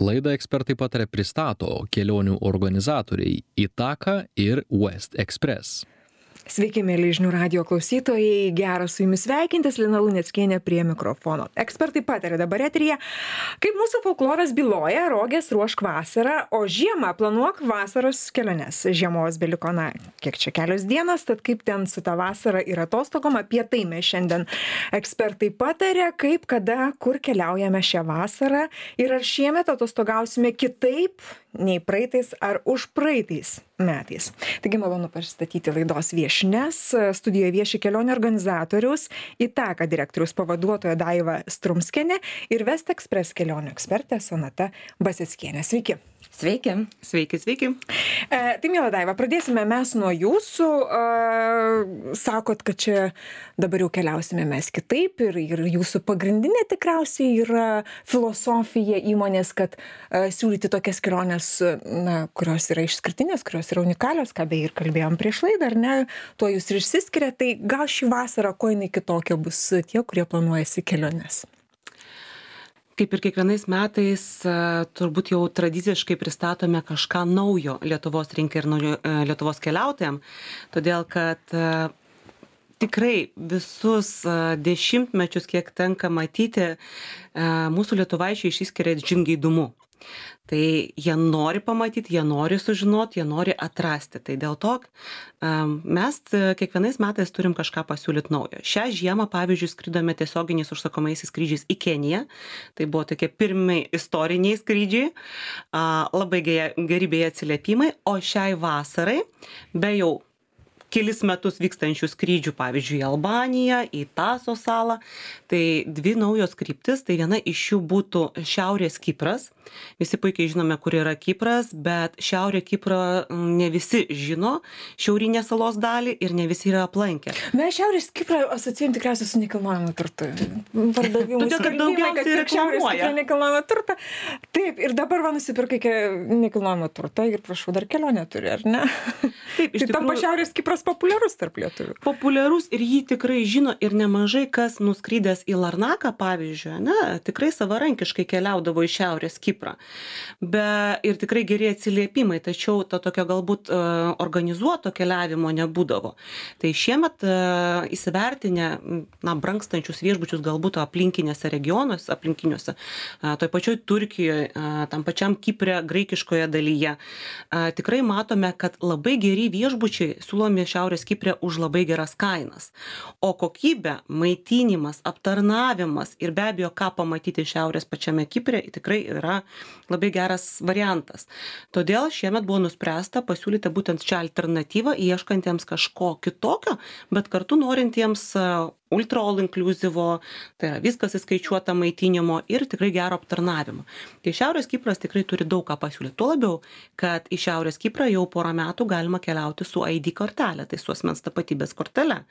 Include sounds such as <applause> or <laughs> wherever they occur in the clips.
Laidą ekspertai patarė pristato kelionių organizatoriai Itaka ir West Express. Sveiki, mėly žinių radio klausytojai, gera su jumis sveikintis, Lina Luneckienė prie mikrofono. Ekspertai patarė dabar etrija, kaip mūsų folkloras byloja, rogės ruošk vasarą, o žiemą planuok vasaros keliones. Žiemos beliko, na, kiek čia kelios dienos, tad kaip ten su ta vasara ir atostogom, apie tai mes šiandien ekspertai patarė, kaip, kada, kur keliaujame šią vasarą ir ar šiemet atostogausime kitaip nei praeitais ar užpraeitais metais. Taigi malonu pristatyti laidos viešnes. Studijoje vieši kelionių organizatoriaus, įtaka direktoriaus pavaduotoja Daiva Strumskenė ir Vest Express kelionių ekspertė Sonata Basickienė. Sveiki. Sveiki. Sveiki, sveiki. E, tai, mėla Daiva, pradėsime mes nuo jūsų. E, sakot, kad čia dabar jau keliausime mes kitaip ir, ir jūsų pagrindinė tikriausiai yra filosofija įmonės, kad e, siūlyti tokias keliones, na, kurios yra išskirtinės, kurios yra unikalios, ką beje ir kalbėjom prieš laidą, ar ne, tuo jūs ir išsiskiria. Tai gal šį vasarą, ko jinai kitokia bus tie, kurie planuojasi keliones? kaip ir kiekvienais metais turbūt jau tradiciškai pristatome kažką naujo lietuvos rinkai ir naujo lietuvos keliautojam todėl kad tikrai visus dešimtmečius kiek tenka matyti mūsų lietuvaičiai išsiskiria žingeidumu tai jie nori pamatyt jie nori sužinot jie nori atrasti. Tai dėl to mes kiekvienais metais turim kažką pasiūlyt naujo. Šią žiemą pavyzdžiui skridome tiesioginiais užsakomaisiais skrydžiais į keniją. Tai buvo tokie pirmi istoriniai skrydžiai labai geri beje atsiliepimai. O šiai vasarai be jau kelis metus vykstančių skrydžių pavyzdžiui į albaniją į taso salą. Tai dvi naujos kryptys tai viena iš jų būtų šiaurės kipras. Visi puikiai žinome kur yra kipras bet šiaurė kipro ne visi žino šiaurinę salos dalį ir ne visi yra aplankę. Mes šiaurės kiprą asocijuojam tikriausiai su nekilnojamu turtu. Pardavimų todėl kad daugiausiai reklamuoja nekilnojamą turtą taip ir dabar va nusipirkai nekilnojamą turtą ir prašau dar kelionę turi ar ne? Taip iš <laughs> tai tampa šiaurės kipras populiarus tarp lietuvių? Populiarus ir jį tikrai žino ir nemažai kas nuskridęs į larnaką pavyzdžiui ane tikrai savarankiškai keliaudavo į šiaurės kiprą. Be ir tikrai geri atsiliepimai tačiau to tokio galbūt organizuoto keliavimo nebūdavo. Tai šiemet įsivertinę na brangstančius viešbučius galbūt aplinkinėse regionuose aplinkiniuose toj pačioj turkijoj tam pačiam kipre graikiškoje dalyje tikrai matome kad labai geri viešbučiai siūlomi šiaurės kipre už labai geras kainas. O kokybė maitinimas aptarnavimas ir be abejo ką pamatyti šiaurės pačiame kipre tikrai yra labai geras variantas. Todėl šiemet buvo nuspręsta pasiūlyti būtent šią alternatyvą ieškantiems kažko kitokio bet kartu norintiems ultra all inkliuzivo tai yra viskas įskaičiuota maitinimo ir tikrai gero aptarnavimo. Tai šiaurės kipras tikrai turi daug ką pasiūlyt. Tuo labiau kad į šiaurės kiprą jau porą metų galima keliauti su id kortele tai su asmens tapatybės kortele.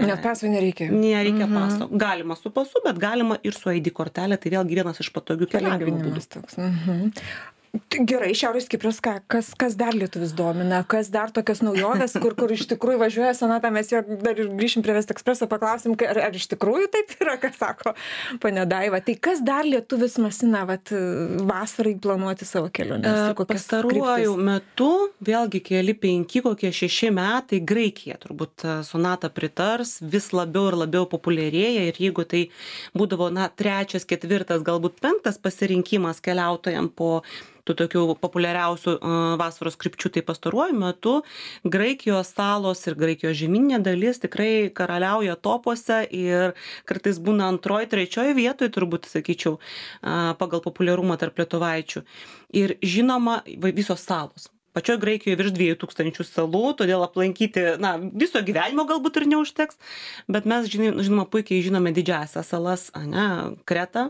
Net paso nereikia. nereikia paso. Galima su pasu bet galima ir su id kortele tai vėlgi vienas iš patogių keliavimo būdų. mhm. Gerai šiaurės kipras ką kas kas dar lietuvius domina? Kas dar tokios naujovės kur kur iš tikrųjų važiuoja sonata? Mes jo dar ir grįšim prie vest ekspreso paklausim ar ar iš tikrųjų taip yra ką sako ponia daiva. Tai kas dar lietuvius masina vat vasarai planuoti savo keliones? Kokias pastaruoju metu vėlgi keli penki kokie šeši metai graikija turbūt sonata pritars vis labiau ir labiau populiarėja ir jeigu tai būdavo na trečias ketvirtas galbūt penktas pasirinkimas keliautojam po tų tokių populiariausių vasaros krypčių tai pastaruoju metu graikijos salos ir graikijos žemyninė dalis tikrai karaliauja topuose ir kartais būna antroj trečioj vietoj turbūt sakyčiau pagal populiarumą tarp lietuvaičių. Ir žinoma visos salos pačioj graikijoj virš dviejų tūkstančių salų todėl aplankyti na viso gyvenimo galbūt ir neužteks bet mes žinai žinoma puikiai žinome didžiąsias salas ane kretą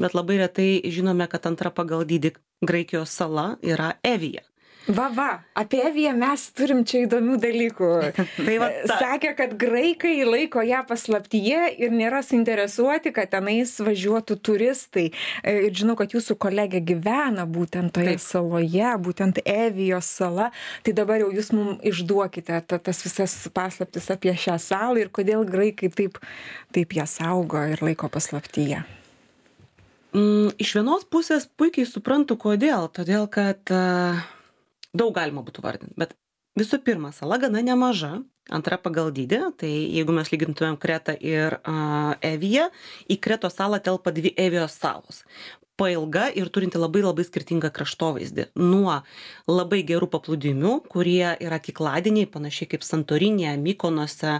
bet labai retai žinome kad antra pagal dydį graikijos sala yra evija va va apie eviją mes turim čia įdomių dalykų. <laughs> Tai va ta. Sakė kad graikai laiko ją paslaptyje ir nėra suinteresuoti kad tenais važiuotų turistai. Ir žinau kad jūsų kolegė gyvena būtent toje Taip. saloje būtent evijos sala. Tai dabar jau jūs mum išduokite ta tas visas paslaptis apie šią salą ir kodėl graikai taip taip ją saugo ir laiko paslaptyje. Mm, iš vienos pusės puikiai suprantu, kodėl. Todėl, kad uh, daug galima būtų vardinti. Bet visų pirma, sala gana nemaža, antra pagal dydį. Tai jeigu mes lygintumėm Kretą ir uh, Eviją, į Kreto salą telpa dvi Evijos salos pailga ir turinti labai labai skirtingą kraštovaizdį nuo labai gerų paplūdimių kurie yra kikladieniai panašiai kaip santorinėje mykonuose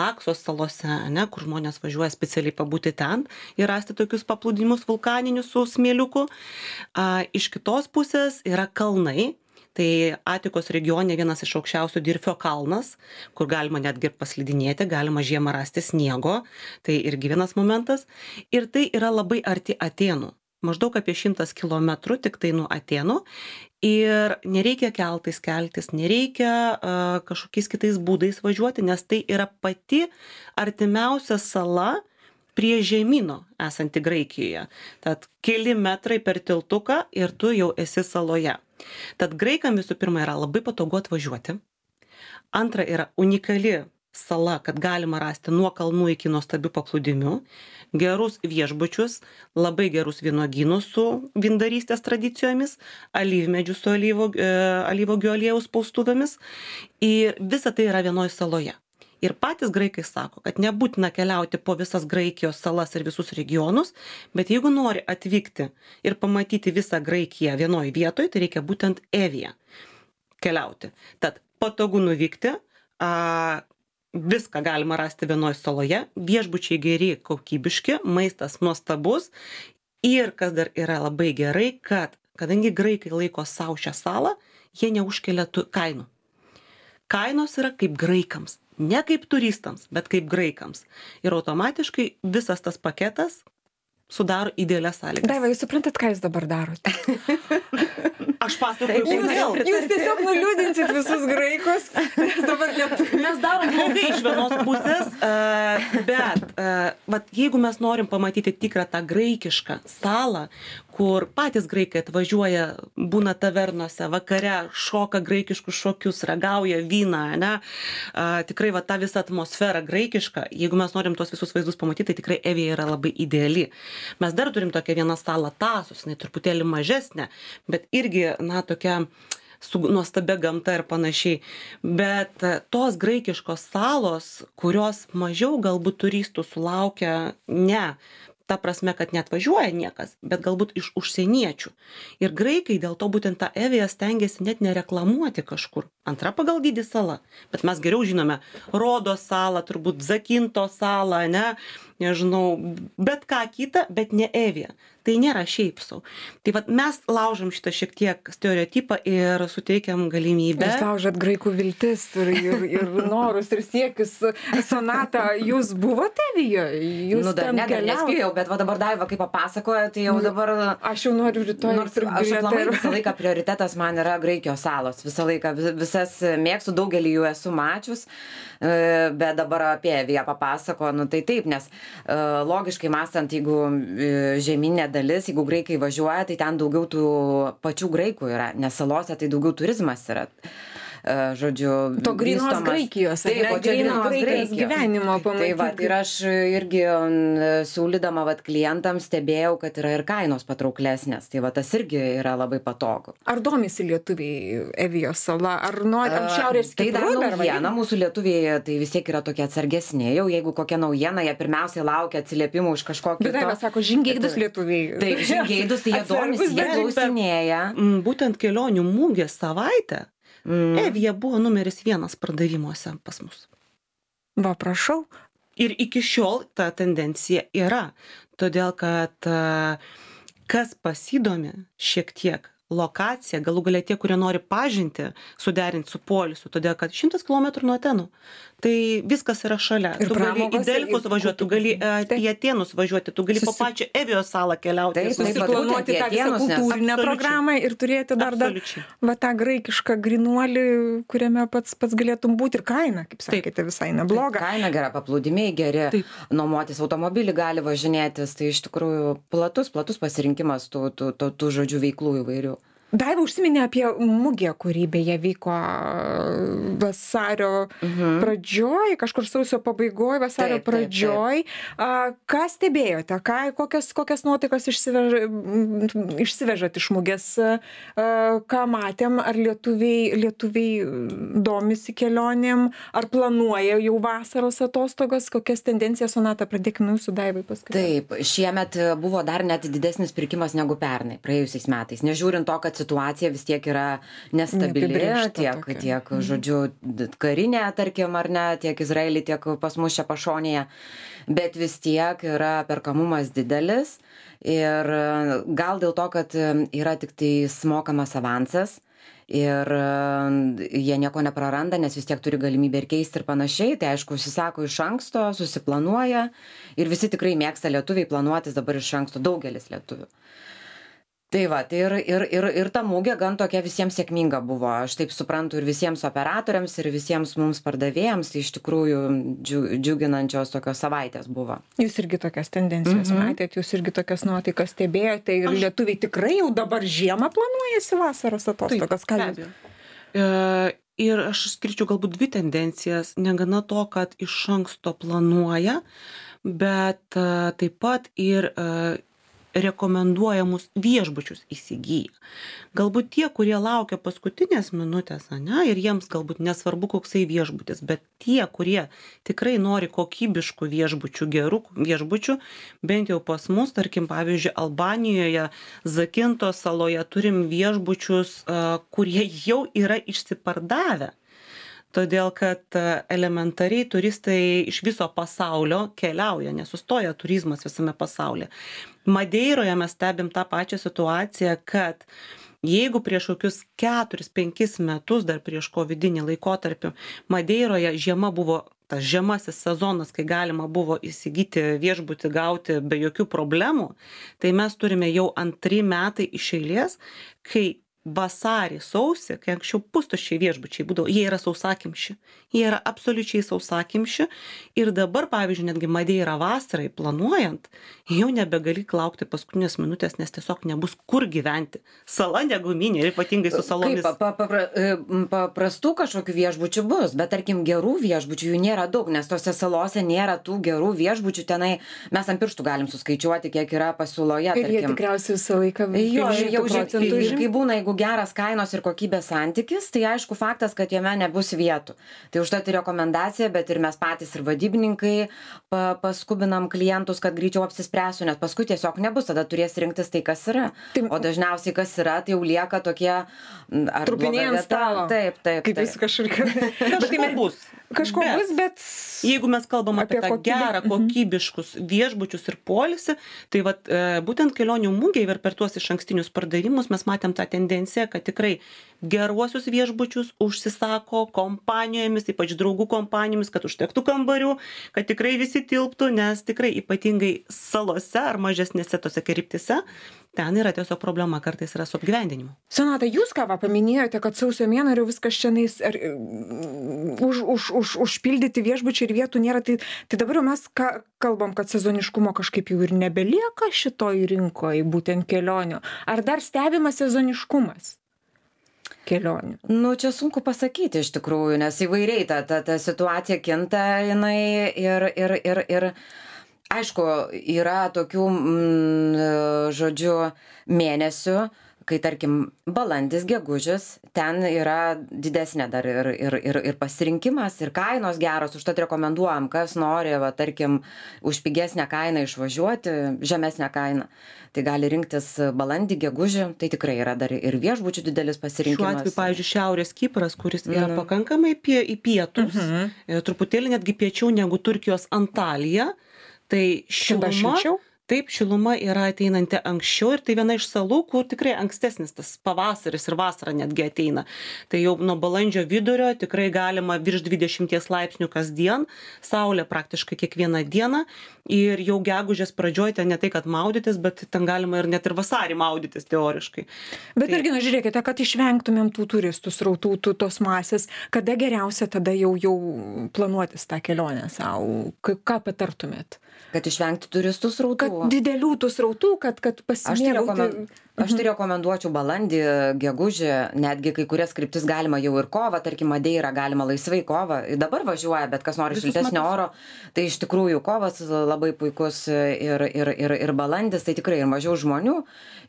naksos salose ane kur žmonės važiuoja specialiai pabūti ten ir rasti tokius paplūdimius vulkaninius su smėliuku a iš kitos pusės yra kalnai tai atikos regione vienas iš aukščiausių dirfio kalnas kur galima netgi ir paslidinėti galima žiemą rasti sniego. Tai irgi vienas momentas. Ir tai yra labai arti atėnų maždaug apie šimtas kilometrų tiktai nuo atėnų ir nereikia keltais keltis nereikia a kažkokiais kitais būdais važiuoti nes tai yra pati artimiausia sala prie žemyno esanti graikijoje. Tad keli metrai per tiltuką ir tu jau esi saloje. Tad graikam visų pirma yra labai patogu atvažiuoti. Antra yra unikali sala, kad galima rasti nuo kalnų iki nuostabių paplūdimių, gerus viešbučius, labai gerus vynuogynus su vindarystės tradicijomis, alyvmedžių su alyvogių e, aliejaus spaustuvėmis. Ir visa tai yra vienoje saloje ir patys graikai sako kad nebūtina keliauti po visas graikijos salas ir visus regionus bet jeigu nori atvykti ir pamatyti visą graikiją vienoj vietoj tai reikia būtent evija keliauti. Tad patogu nuvykti a viską galima rasti vienoj saloje viešbučiai geri kokybiški maistas nuostabus. Ir kas dar yra labai gerai kad kadangi graikai laiko sau šią salą jie neužkelia kainų. Kainos yra kaip graikams ne kaip turistams bet kaip graikams ir automatiškai visas tas paketas sudaro idealias sąlygas. Daiva, jūs suprantat, ką jūs dabar darote? <laughs> Aš pasakoju, jūs, kodėl. Jūs tiesiog nuliūdinsit visus graikus, nes dabar neturime. Mes darom blogai iš vienos pusės, uh, bet uh, vat, jeigu mes norim pamatyti tikrą tą graikišką salą, kur patys graikai atvažiuoja, būna tavernose, vakare šoka graikiškus šokius, ragauja vyną, ne? A, tikrai va ta visa atmosfera graikiška, jeigu mes norim tuos visus vaizdus pamatyti, tai tikrai Evija yra labai ideali. Mes dar turim tokią vieną salą Tasus, jinai truputėlį mažesnė, bet irgi, na, tokia su nuostabia gamta ir panašiai. Bet tos graikiškos salos, kurios mažiau galbūt turistų sulaukia, ne ta prasme kad neatvažiuoja niekas bet galbūt iš užsieniečių. Ir graikai dėl to būtent tą eviją stengiasi net nereklamuoti kažkur. Antra pagal dydį sala. Bet mes geriau žinome rodos salą turbūt zakinto salą ane nežinau bet ką kitą bet ne eviją tai nėra šiaip sau. Tai vat mes laužom šitą šiek tiek stereotipą ir suteikiam galimybę. Jūs laužot graikų viltis ir ir ir norus ir siekius. Sonata jūs buvot evijoj jūs nu dar ten ne dar keliavot nespėjau bet va dabar daiva kai papasakojo tai jau dabar aš jau noriu rytoj nors pirkt aš aplamai ir- visą laiką prioritetas man yra graikijos salos. Visą laiką vi- visas mėgstu daugelį jų esu mačius e, bet dabar apie eviją papasakojo nu tai taip nes e, logiškai mąstant jeigu e, žemyninė dalis jeigu graikai važiuoja tai ten daugiau tų pačių graikų yra nes salose tai daugiau turizmas yra žodžiu To vystomas- Graikijos, čia Grynos grynos Graikijos gyvenimo tai va pamatyti. ir aš irgi siūlydama vat klientams stebėjau kad yra ir kainos patrauklesnės. Tai va tas irgi yra labai patogu. Ar domisi lietuviai evijos sala? Ar nori ar šiaurės tai dar naujiena mūsų lietuviai tai vis tiek yra tokie atsargesni. Jau jeigu kokia naujiena jie pirmiausiai laukia atsiliepimų iš kažko bet kito daiva sako žingeidūs lietuviai. Taip žingeidūs tai jie <laughs> domisi jie klausinėja. Mm, būtent kelionių mūgės savaitę Mm. evija buvo numeris vienas pardavimuose pas mus. Va prašau. Ir iki šiol ta tendencija yra. Todėl kad a, kas pasidomi šiek tiek lokacija galų gale tie kurie nori pažintį suderint su poilsiu todėl kad šimtas kilometrų nuo atenų tai viskas yra šalia Ir tu gali į delfus ir važiuot tu gali a, Taip. į atėnus važiuoti tu gali po Susi- pačią evijos salą keliauti Taip, taip, susiplanuoti tą visą kultūrinę programą ir turėti dar dar Absoliučiai. va tą graikišką grinuolį kuriame pats pats galėtum būti ir kaina kaip Taip. sakėte visai nebloga kaina gera paplūdimiai geri Taip. nuomotis automobilį gali važinėtis tai iš tikrųjų platus platus pasirinkimas tų tų tų, tų žodžių veiklų įvairių daiva užsiminė apie mugę kuri beje vyko vasario Mhm. pradžioj kažkur sausio pabaigoj vasario pradžioj. A ką stebėjote? Ką kokias kokias nuotaikas išsivež išsivežat iš mugės? A ką matėm? Ar lietuviai lietuviai domisi kelionėm? Ar planuoja jau vasaros atostogas? Kokias tendencijas sonata pradėkim nuo jūsų daivai paskui Taip, šiemet buvo dar net didesnis pirkimas negu pernai, praėjusiais metais. Nežiūrint to, kad situacija vis tiek yra nestabili, tiek, tokia. tiek žodžiu, d- karinė, tarkim, ar ne, tiek Izraelį, tiek pas mus čia pašonėje, bet vis tiek yra perkamumas didelis ir gal dėl to, kad yra tik tai mokamas avansas. Ir jie nieko nepraranda, nes vis tiek turi galimybę ir keisti ir panašiai. Tai aišku, užsisako iš anksto, susiplanuoja. Ir visi tikrai mėgsta lietuviai planuotis dabar iš anksto, daugelis lietuvių. Tai va, tai ir, ir, ir, ir ta mūgė gan tokia visiems sėkminga buvo. Aš taip suprantu ir visiems operatoriams, ir visiems mums pardavėjams. Tai iš tikrųjų džiu- džiuginančios tokios savaitės buvo. Jūs irgi tokias tendencijas Mhm. matėt, jūs irgi tokias nuotaikas stebėjote ir Aš- lietuviai tikrai jau dabar žiemą planuojasi vasaros atostogas. Ką jūs? E, Ir aš skirčiau galbūt dvi tendencijas. Negana to, kad iš anksto planuoja, bet e, taip pat ir e, rekomenduojamus viešbučius įsigyja. Galbūt tie, kurie laukia paskutinės minutės, ane, ir jiems galbūt nesvarbu, koksai viešbutis, bet tie, kurie tikrai nori kokybiškų viešbučių, gerų viešbučių, bent jau pas mus, tarkim, pavyzdžiui, Albanijoje, Zakinto saloje turim viešbučius, kurie jau yra išsipardavę. Todėl, kad a, elementariai turistai iš viso pasaulio keliauja, nesustoja turizmas visame pasaulyje. Madeiroje mes stebim tą pačią situaciją, kad jeigu prieš kokius 4-5 metus, dar prieš covidinį laikotarpį, Madeiroje žiema buvo tas žemasis sezonas, kai galima buvo įsigyti viešbutį, gauti be jokių problemų, tai mes turime jau antri metai iš eilės, kai vasarį, sausį, kai anksčiau pustuščiai viešbučiai būdavo, jie yra sausakimši. Jie yra absoliučiai sausakimši. Ir dabar, pavyzdžiui, netgi Madeira vasarai planuojant, jau nebegali laukti paskutinės minutės, nes tiesiog nebus kur gyventi. Sala neguminė ir ypatingai su salomis. Kaip, pa, pa, pa, e, paprastų kažkokių viešbučių bus, bet tarkim gerų viešbučių jų nėra daug, nes tose salose nėra tų gerų viešbučių, tenai mes ant pirštų galim suskaičiuoti, kiek yra pasiūloje. Ir jie tarkim. tikriausiai visą laiką Jo, ir jau žiūrėk, procentų ir užims. kai būna, jeigu geras kainos ir kokybės santykis, tai aišku faktas, kad jame nebus vietų. Tai užtat ir rekomendacija, bet ir mes patys ir vadybininkai pa, paskubinam klientus, kad greičiau apsispręsiu, nes paskui tiesiog nebus, tada turės rinktis tai, kas yra. Tai- O dažniausiai kas yra, tai jau lieka tokie... ar Trupiniai ant stalo. Taip, taip. Kaip taip. vis kažkur. <laughs> Kažko bus. Kažko Bet bus, bet. Jeigu mes kalbam apie, Apie tą kokybę. gerą, Mhm. kokybiškus viešbučius ir polisį, tai vat, e, būtent kelionių mūgiai ir per tuos iš ankstinius pardavimus mes matėm tą tendenciją, kad tikrai geruosius viešbučius užsisako kompanijomis, ypač draugų kompanijomis, kad užtektų kambarių, kad tikrai visi tilptų, nes tikrai ypatingai salose ar mažesnėse tose kryptise, ten yra tiesiog problema kartais yra su apgyvendinimu. Sonata, jūs ką paminėjote, kad sausio mėnesį jau viskas čia nais, ar, mm, už, už, už, užpildyti viešbučiai ir vietų nėra. Tai, tai dabar jau mes ką, kalbam, kad sezoniškumo kažkaip jau ir nebelieka šitoj rinkoje, būtent kelionių. Ar dar stebimas sezoniškumas kelionių? Nu, čia sunku pasakyti iš tikrųjų, nes įvairiai ta, ta, ta situacija kinta jinai ir, ir, ir, ir aišku, yra tokių, mm, žodžiu, mėnesių, kai tarkim balandis, gegužis, ten yra didesnė dar ir, ir, ir, ir pasirinkimas, ir kainos geros, užtat rekomenduojam, kas nori, va, tarkim, už pigesnę kainą išvažiuoti, žemesnę kainą. Tai gali rinktis balandį, gegužį, tai tikrai yra dar ir viešbučių didelis Šiuo pasirinkimas. atveju, pavyzdžiui, Šiaurės Kipras, kuris yra Mhm. pakankamai pie, į pietus, Mhm. truputėlį netgi piečiau negu Turkijos Antalija, tai šiluma? Taip, šiluma yra ateinanti anksčiau ir tai viena iš salų, kur tikrai ankstesnis tas pavasaris ir vasara netgi ateina. Tai jau nuo balandžio vidurio tikrai galima virš 20 laipsnių kasdien, saulė praktiškai kiekvieną dieną ir jau gegužės pradžioj ten ne tai, kad maudytis, bet ten galima ir net ir vasarį maudytis teoriškai. Bet Tai- irgi, na, žiūrėkite, kad išvengtumėm tų turistų srautų, tų tos masės, kada geriausia tada jau, jau planuotis tą kelionę savo. Ką patartumėt? Kad išvengti turistų srautų. Kad didelių tų srautų, kad, kad Aš tai, pasimėgauti. rekomen... aš tai rekomenduočiau balandį, gegužį, netgi kai kurias kryptis galima jau ir kovą, tarkim, Madeira galima laisvai kovą. Dabar važiuoja, bet kas nori šiltesnio oro, tai iš tikrųjų kovas labai puikus ir, ir, ir, ir balandis, tai tikrai ir mažiau žmonių,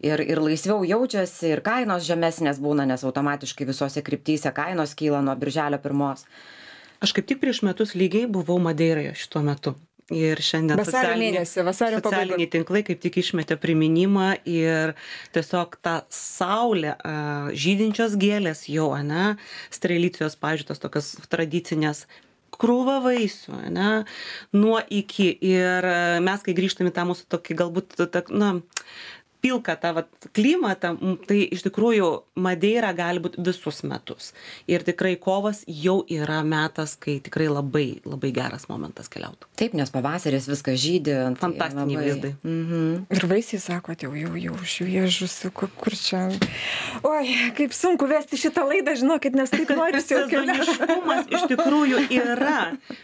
ir, ir laisviau jaučiasi, ir kainos žemesnės būna, nes automatiškai visose kryptyse kainos kyla nuo birželio pirmos. Aš kaip tik prieš metus lygiai buvau Madeiroje šituo metu. Ir šiandien Vasario mėnesį, vasario socialiniai tinklai kaip tik išmetė priminimą ir tiesiog ta saulė, žydinčios gėlės jau, ne, strelycijos, pažiūrėtos tokios tradicinės krūva vaisių, ne, nuo iki. Ir mes, kai grįžtame tą mūsų tokį galbūt, na, pilką tą vat, klimatą, tai iš tikrųjų Madeira gali būti visus metus. Ir tikrai kovas jau yra metas, kai tikrai labai, labai geras momentas keliauti. Taip, nes pavasaris viskas žydė. tai Fantastiniai vaizdai. Mhm. Ir vaisiai, sakot, jau, jau, jau šviežus, kur, kur čia. Oi, kaip sunku vesti šitą laidą, žinokit, nes taip norisi jau keliauti. Sezoniškumas iš tikrųjų yra.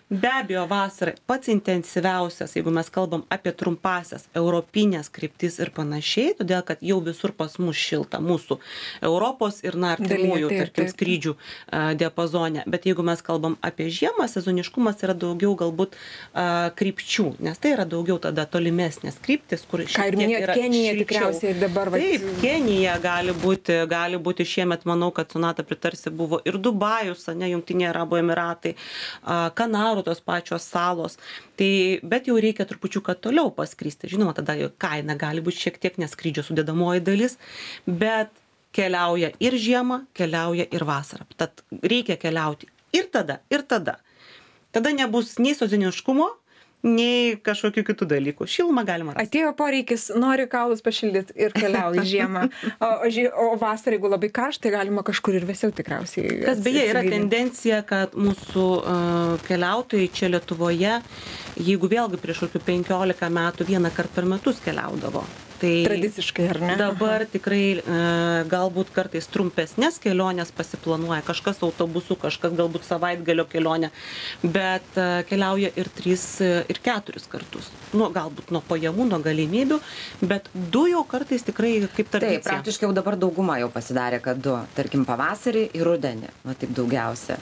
Be abejo, vasara pats intensyviausias, jeigu mes kalbam apie trumpasias europinės kryptis ir panašiai, todėl kad jau visur pas mus šilta, mūsų Europos ir na, artimųjų, tarkim, skrydžių diapazone. Bet jeigu mes kalbam apie žiemą, sezoniškumas yra daugiau galbūt a, krypčių, nes tai yra daugiau tada tolimesnės kryptis, kur šiek tiek yra Kenija šilčiau. tikriausiai dabar, vat- Taip, Kenija gali būti, gali būti šiemet, manau, kad Sonata pritarsi buvo ir Dubajus, ne, Junktiniai Arabų Emiratai, a, Kanarų tos pačios salos. Tai, bet jau reikia trupučiuką toliau paskristi. Žinoma, tada kaina gali būti šiek tiek neskrydžio sudėdamoji dalis, bet keliauja ir žiemą, keliauja ir vasarą. Tad reikia keliauti ir tada, ir tada. Tada nebus nei sezoniškumo, nei kažkokių kitų dalykų. Šilumą galima rasti. Atėjo poreikis, nori kaulus pašildyti ir keliauji žiemą. O, o, o vasarą, jeigu labai karšta, tai galima kažkur ir vėsiau tikriausiai. Kas beje yra tendencija, kad mūsų uh, keliautojai čia Lietuvoje, jeigu vėlgi prieš kokių 15 metų vieną kartą per metus keliaudavo. Tai Tradiciškai, ar ne? Dabar tikrai e, galbūt kartais trumpesnės kelionės pasiplanuoja, kažkas autobusu, kažkas galbūt savaitgalio kelionė, bet e, keliauja ir tris, e, ir keturis kartus. Nu, galbūt nuo pajamų, nuo galimybių, bet du jau kartais tikrai kaip Taip, tradicija. praktiškai jau dabar dauguma jau pasidarė, kad du, tarkim, pavasarį ir rudenį, va taip daugiausia.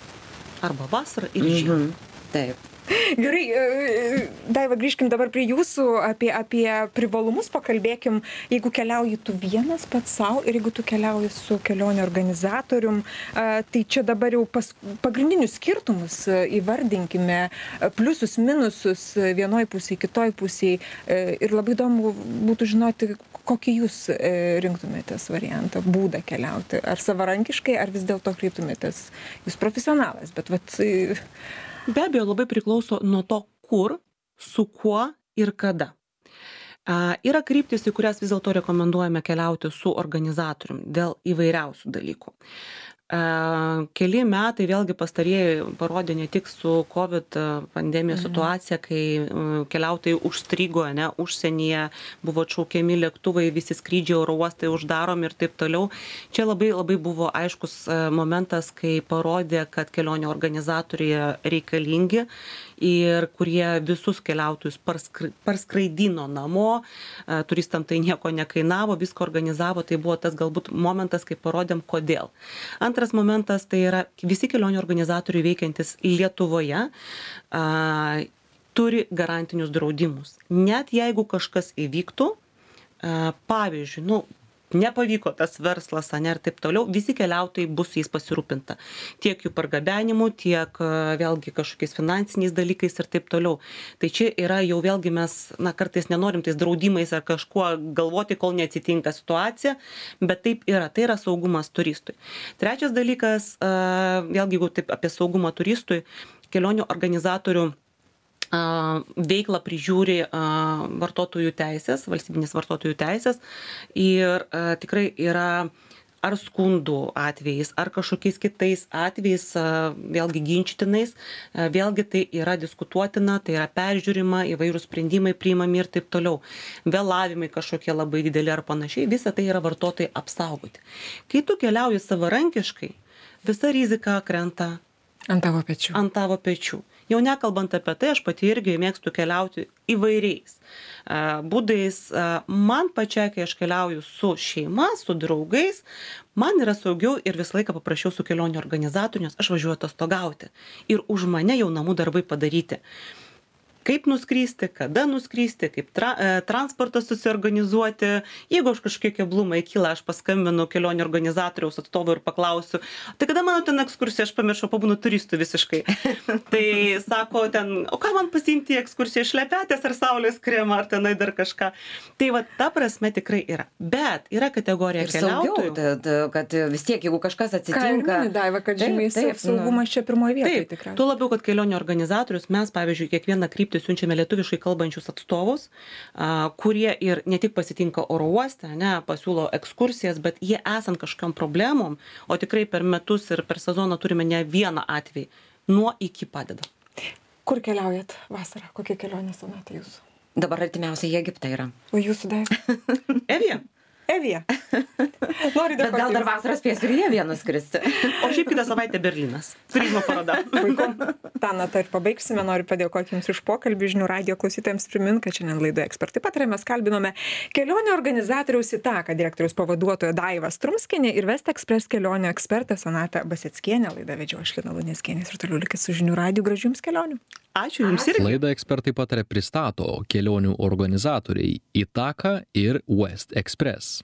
Arba vasarą ir žiemą. Mhm. Taip. Gerai, e, Daiva, grįžkim dabar prie jūsų, apie, apie privalumus pakalbėkim. Jeigu keliauji tu vienas pats savo ir jeigu tu keliauji su kelionio organizatorium, e, tai čia dabar jau pas, pagrindinius skirtumus e, įvardinkime, e, pliusus, minusus e, vienoj pusėje, kitoj pusėje. Ir labai įdomu būtų žinoti, kokį jūs e, rinktumėtės variantą, būdą keliauti. Ar savarankiškai, ar vis dėlto kreiptumėtės, jūs profesionalas, bet vat, e, Be abejo, labai priklauso nuo to, kur, su kuo ir kada. A, yra kryptis, į kurias vis dėlto rekomenduojame keliauti su organizatoriumi dėl įvairiausių dalykų. Keli metai vėlgi pastarieji parodė ne tik su COVID pandemijos situacija, kai keliautojai užstrigo, ne, užsienyje buvo atšaukiami lėktuvai, visi skrydžiai oro uostai uždaromi ir taip toliau. Čia labai labai buvo aiškus momentas, kai parodė, kad kelionių organizatoriai reikalingi ir kurie visus keliautojus parskra- parskraidino namo, e, turistam tai nieko nekainavo, viską organizavo, tai buvo tas galbūt momentas, kai parodėm, kodėl. Antras momentas tai yra visi kelionių organizatoriai veikiantis Lietuvoje. A, turi garantinius draudimus. Net jeigu kažkas įvyktų, a, pavyzdžiui, nu, nepavyko tas verslas, ane, ir taip toliau, visi keliautojai bus jais pasirūpinta. Tiek jų pargabenimu, tiek a, vėlgi kažkokiais finansiniais dalykais ir taip toliau. Tai čia yra jau vėlgi mes, na, kartais nenorim tais draudimais ar kažkuo galvoti, kol neatsitinka situacija, bet taip yra, tai yra saugumas turistui. Trečias dalykas, a, vėlgi, jeigu taip apie saugumą turistui, kelionių organizatorių veiklą prižiūri vartotojų teisės, valstybinės vartotojų teisės ir tikrai yra ar skundų atvejais, ar kažkokiais kitais atvejais, vėlgi ginčytinais, vėlgi tai yra diskutuotina, tai yra peržiūrima, įvairūs sprendimai priimami ir taip toliau. Vėlavimai kažkokie labai dideli ar panašiai, visa tai yra vartotojai apsaugoti. Kai tu keliauji savarankiškai, visa rizika krenta ant tavo pečių. ant tavo pečių. Jau nekalbant apie tai, aš pati irgi mėgstu keliauti įvairiais būdais. Man pačiai, kai aš keliauju su šeima, su draugais, man yra saugiau ir visą laiką paprašiau su kelionių organizatoriu, nes aš važiuoju atostogauti. Ir už mane jau namų darbai padaryti kaip nuskristi kada nuskristi kaip tra e, transportą susiorganizuoti. Jeigu aš kažkokie keblumai kyla aš paskambinu kelionių organizatoriaus atstovui ir paklausiu tai kada mano ten ekskursija? Aš pamiršau pabūnu turistu visiškai. <laughs> Tai sako ten o ką man pasiimti į ekskursiją? Šlepetės ar saulės kremą ar tenai dar kažką? Tai va ta prasme tikrai yra. Bet yra kategorija ir keliautojų. saugiau, kad vis tiek jeigu kažkas atsitinka daiva kad žymiai saugumas nu. čia pirmoje vietoje tikriausiai. tuo labiau kad kelionių organizatorius mes pavyzdžiui kiekvieną kryptį kryptį siunčiame lietuviškai kalbančius atstovus, kurie ir ne tik pasitinka oro uoste, ne, pasiūlo ekskursijas, bet jie esant kažkam problemom, o tikrai per metus ir per sezoną turime ne vieną atvejį, nuo iki padeda. Kur keliaujat vasarą? Kokia kelionė sonata jūsų? Dabar artimiausiai į Egiptą yra. O jūsų dar? Evija. Evija. Noriu dėkoti. Bet gal dar vasarą spėsiu ir jie vieną skristi. O šiaip kitą savaitę Berlynas. Turizmo paroda. Puiku. Ta natą ir pabaigsime. Noriu padėkoti Jums už pokalbį. Žinių radio klausytojams primint, kad šiandien laidoje ekspertai patarė. Mes kalbinome kelionių organizatoriaus įtaką direktorius pavaduotojo Daiva Strumskinė ir Vest Express kelionių ekspertė Sonata Baseckienė. Laidą vedžio aš Lina Lunėskienė ir toliau likit su žinių radio. Gražių Jums kelionių. Ačiū Jums irgi. Laidą ekspertai patarė pristato kelionių organizatoriai Itaka ir West Express.